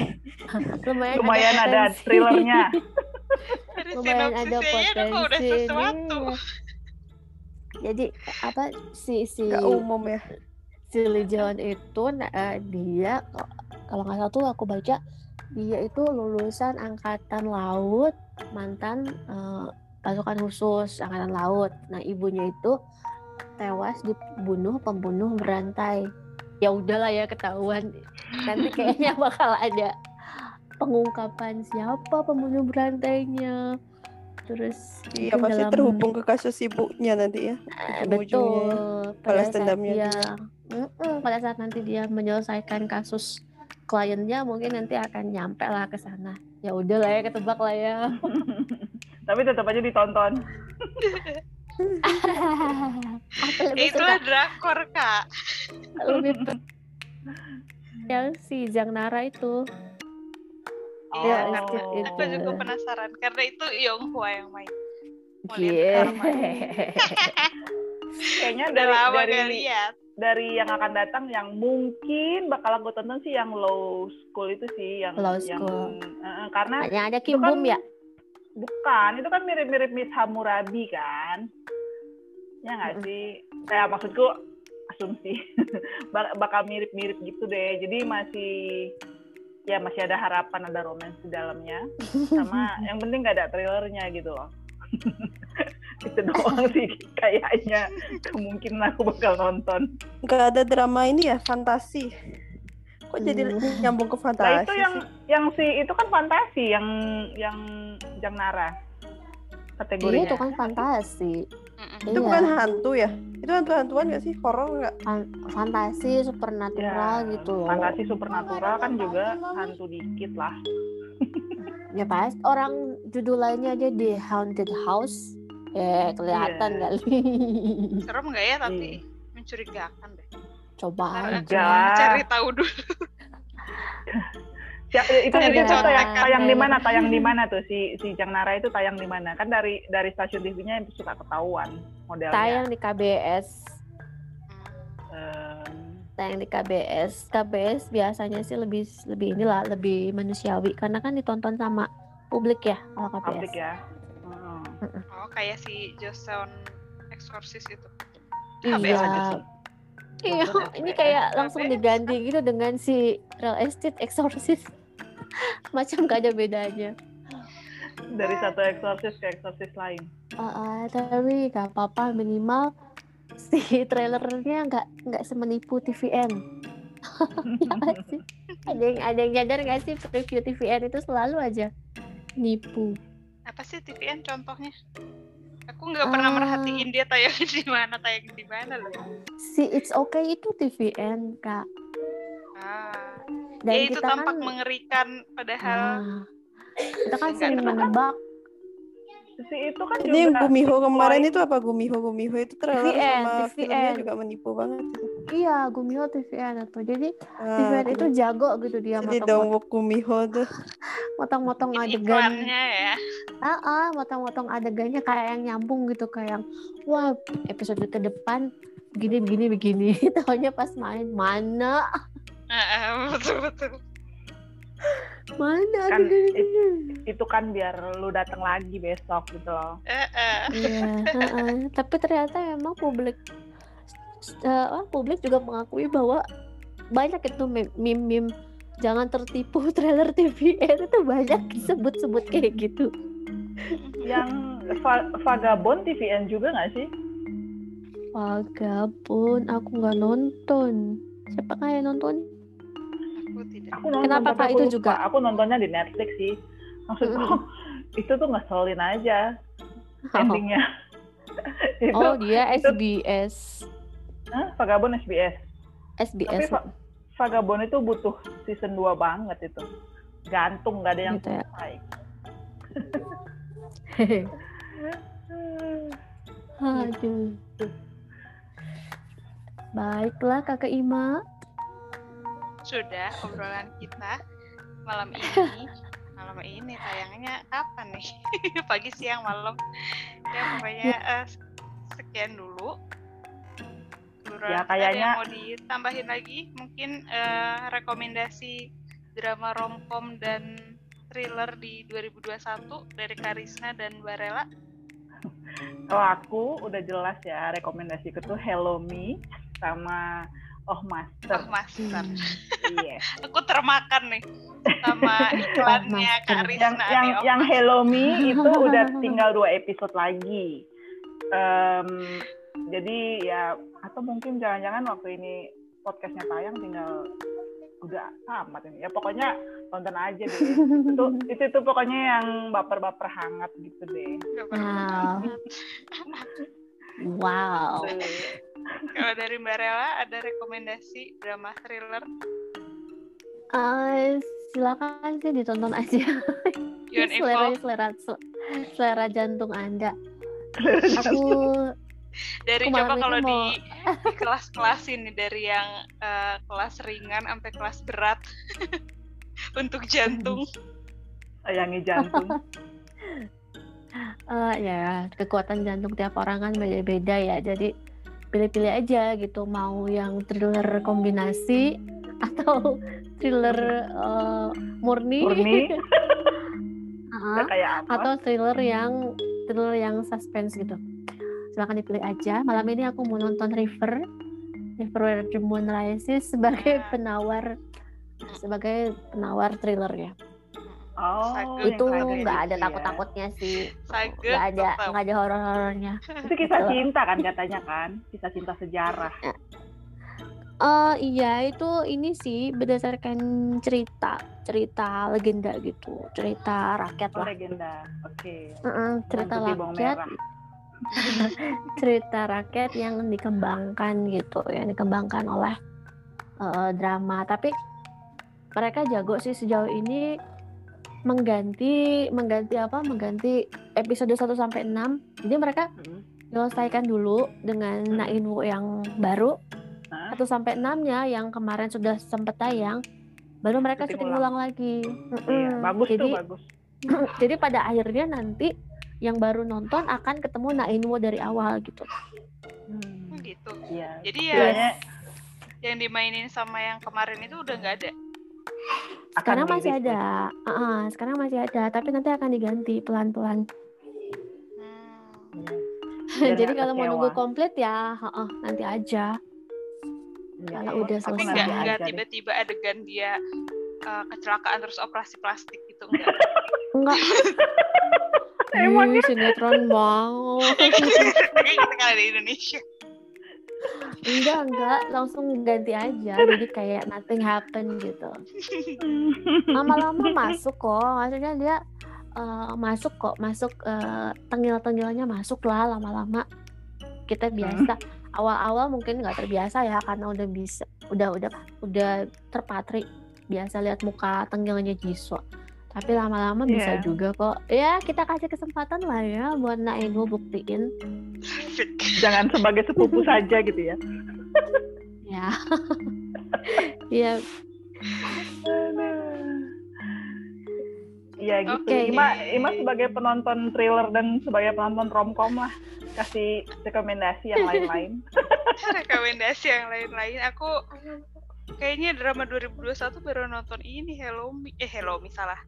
lumayan, Lumayan ada potensi. thrillernya. lumayan ada potensi sesuatu ini. Jadi apa si si Nggak umum ya. si Lee Jeon itu nah, dia kalau nggak salah tuh aku baca dia itu lulusan angkatan laut mantan eh, pasukan khusus angkatan laut. Nah ibunya itu tewas dibunuh pembunuh berantai. Ya udahlah ya ketahuan nanti kayaknya bakal ada pengungkapan siapa pembunuh berantainya. Terus Iya pasti dalam- terhubung ke kasus ibunya nanti ya. Eh, betul. Pada balas saat dendamnya dia, pada saat nanti dia menyelesaikan kasus kliennya, mungkin nanti akan nyampe lah ke sana. Ya udah lah ya, ketebak lah ya. Tapi tetap aja ditonton. Itu drakor kak lebih yang si Zhang Nara itu. Iya, Oh, karena itu. aku juga penasaran karena itu Yong Hwa yang main Gie. drama. Kayaknya udah dari lama dari gak lihat dari yang akan datang yang mungkin bakal aku tonton sih yang Low School itu sih yang Law yang School. eh, eh, karena Yang ada Kim Itu kan Bum ya? Bukan itu kan mirip-mirip Miss Hammurabi kan? Ya nggak sih? Ya maksudku asumsi. Bak- bakal mirip-mirip gitu deh. Jadi masih ya masih ada harapan ada romance di dalamnya. Sama yang penting nggak ada trailernya gitu loh. Itu doang sih kayaknya. Kemungkinan aku bakal nonton. Nggak ada drama ini ya? Fantasi. Kok jadi Hmm. nyambung ke nah fantasi itu yang sih? Yang si itu kan fantasi yang yang Jang Nara Iya, kategorinya itu kan fantasi. Mm-mm. Itu Iya. bukan hantu ya? Itu hantu-hantuan nggak sih? Horor nggak? Fan- fantasi supernatural Ya, gitu loh. Fantasi supernatural kan juga hantu dikit lah. Ya pas orang judulnya aja di Haunted House. Eh kelihatan Iya. kali. serem nggak ya tapi mencurigakan deh Coba Ntar aja. Cari tahu dulu Ya, itu Kan itu ada tayang, tayang di mana? Tayang di mana tuh si si Jang Nara itu tayang di mana? Kan dari dari stasiun TV-nya suka ketahuan modelnya. Tayang di KBS. Em, Tayang di KBS. KBS biasanya sih lebih lebih inilah lebih manusiawi karena kan ditonton sama publik ya kalau KBS. publik ya. Hmm. oh kayak si Joseon Exorcist itu Iya. KBS aja sih. Iya, ini kayak langsung diganti gitu dengan si Real Estate Exorcist. Macam gak ada bedanya. Dari satu eksorsis ke eksorsis lain. Ah, ah, tapi gak apa-apa minimal si trailernya nggak nggak semenipu TVN. ya sih? Ada yang ada yang nyadar nggak sih review TVN itu selalu aja nipu. Apa sih TVN contohnya? Aku nggak pernah Ah. merhatiin dia tayang di mana, tayang di mana loh. Si It's Okay itu TVN kak. Ah. Dan ya itu kita tampak kan, mengerikan padahal Nah, kita kan sering menebak Si itu kan Ini yang juga Gumiho kemarin itu apa Gumiho Gumiho itu TVN, sama TVN. filmnya juga menipu banget. iya Gumiho TVN itu. Jadi Ah, TVN itu jago gitu dia jadi motong-motong Dongwook Gumiho tuh. motong-motong adegan. ya. Ah, ah, motong-motong adegannya kayak yang nyambung gitu kayak yang wah episode ke depan begini begini begini. Tahunya pas main mana Ah, betul betul. mana Kan adegan itu kan biar lu datang lagi besok gitu loh. Eh, eh. Iya, heeh. tapi ternyata memang publik eh, apa, publik juga mengakui bahwa banyak itu meme-meme jangan tertipu trailer TVN itu banyak sebut-sebut kayak gitu. Yang Va- Vagabond TVN juga nggak sih? Vagabond, aku nggak nonton. Siapa kayak nonton? Aku tidak. Aku nonton Kenapa, tapi Kak? aku Itu lupa. juga? Aku nontonnya di Netflix sih. Maksudku itu tuh ngeselin aja endingnya. itu Oh, dia itu- SBS. Hah? Vagabond SBS. Tapi SBS. Va- Vagabond itu butuh season 2 banget itu. Gantung nggak ada yang Gitu ya. selesai. Aduh. Baiklah Kakak Ima. Sudah obrolan kita malam ini. Malam ini tayangnya kapan nih? Pagi, siang, malam. Ya pokoknya eh, sekian dulu. Obrolan Ya, kayaknya- mau ditambahin lagi mungkin eh, rekomendasi drama romcom dan thriller di 2021 dari Karisna dan Barella. Kalau aku udah jelas ya rekomendasiku tuh Hello Me sama Oh Master. Oh, Master. Hmm. Iya. Aku termakan nih sama iklannya. Kak Risna. yang yang Oh, yang Hello Me itu udah tinggal dua episode lagi. Em, jadi ya atau mungkin jangan-jangan waktu ini podcastnya tayang tinggal udah tamat ini. Ya pokoknya tonton aja deh. itu itu tuh pokoknya yang baper-baper hangat gitu deh. Wow. Wow. Kalau dari Mbak Rela ada rekomendasi drama thriller Eh, silakan sih ditonton aja. Selera, selera selera jantung Anda. Aku dari coba kalau di, mau- di kelas-kelas ini dari yang eh, kelas ringan sampai kelas berat untuk jantung. Sayangi jantung. eh, ya kekuatan jantung tiap orang kan beda-beda ya. Jadi pilih-pilih aja gitu mau yang thriller kombinasi atau thriller eh, murni, Murni kayak apa? atau thriller yang thriller yang suspense gitu. Silahkan dipilih aja. Malam ini aku mau nonton River, River Where the Moon Rises sebagai Ah. penawar sebagai penawar thriller ya. Oh, itu nggak ada gitu ya. takut-takutnya sih, nggak ada nggak ada horor-horornya. Itu kisah cinta kan katanya kan? Kisah cinta sejarah. Eh iya itu ini sih berdasarkan cerita cerita legenda gitu cerita rakyat Oh, lah legenda. Oke. Mm-mm, cerita Putih bawang rakyat cerita rakyat yang dikembangkan gitu yang dikembangkan oleh eh, drama tapi mereka jago sih sejauh ini mengganti mengganti apa mengganti episode 1 sampai 6 jadi mereka Hmm. selesaikan dulu dengan Hmm. Nainwu yang baru Hah? 1 sampai 6-nya yang kemarin sudah sempat tayang baru mereka Syuting syuting ulang. ulang lagi. Iya, Mm-mm. bagus jadi, tuh bagus. jadi pada akhirnya nanti yang baru nonton akan ketemu Nainwo dari awal gitu. Hmm. gitu. Iya. Jadi ya Kiranya yang dimainin sama yang kemarin itu udah nggak ada. Akan Sekarang masih ada, Ah, ah, sekarang masih ada, tapi nanti akan diganti pelan-pelan. Hmm. Jadi kalau mau nunggu komplit ya, ah, ah, nanti aja. Iya, Kalau iya. udah Tapi selesai nggak nanti nggak aja deh. tiba-tiba adegan dia uh, kecelakaan terus operasi plastik gitu. enggak? Enggak. Emangnya? Sinetron banget. Kayak kalau di Indonesia. Enggak, enggak. Langsung ganti aja. Jadi kayak nothing happen gitu. Lama-lama masuk kok. Maksudnya dia eh, masuk kok. Masuk eh, tengil-tengilnya masuk lah lama-lama. Kita biasa. Awal-awal mungkin nggak terbiasa ya karena udah bisa udah udah udah terpatri biasa lihat muka tengilnya Jiswa. Tapi lama-lama bisa Iya. juga kok. Ya, kita kasih kesempatan lah ya buat Nainu buktiin. Jangan sebagai sepupu saja gitu ya. Ya. Iya, Iya gitu. Oke. Ima, Ima sebagai penonton thriller dan sebagai penonton romcom lah kasih rekomendasi yang lain-lain. Rekomendasi yang lain-lain. Aku kayaknya drama 2021 baru nonton ini Hello Me. Eh Hello Me salah.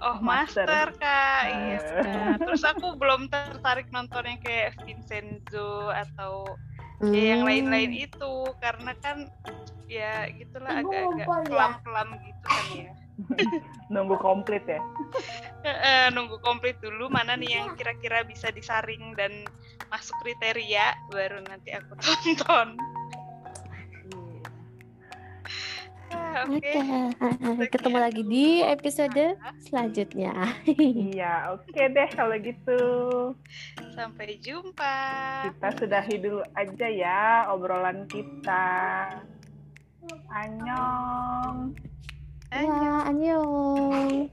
Oh Master. Master, kak, iya benar. Terus aku belum tertarik nonton yang kayak Vincenzo atau ya yang Hmm. lain-lain itu karena kan ya gitulah agak-agak ngumpul ya. gitu kan ya. Nunggu komplit ya. Nunggu komplit dulu mana nih yang kira-kira bisa disaring dan masuk kriteria baru nanti aku tonton. Oke, Oke, ketemu lagi di episode selanjutnya. Iya, oke deh kalau gitu. sampai jumpa. Kita sudahi dulu aja ya obrolan kita. Annyeong. Ya, annyeong.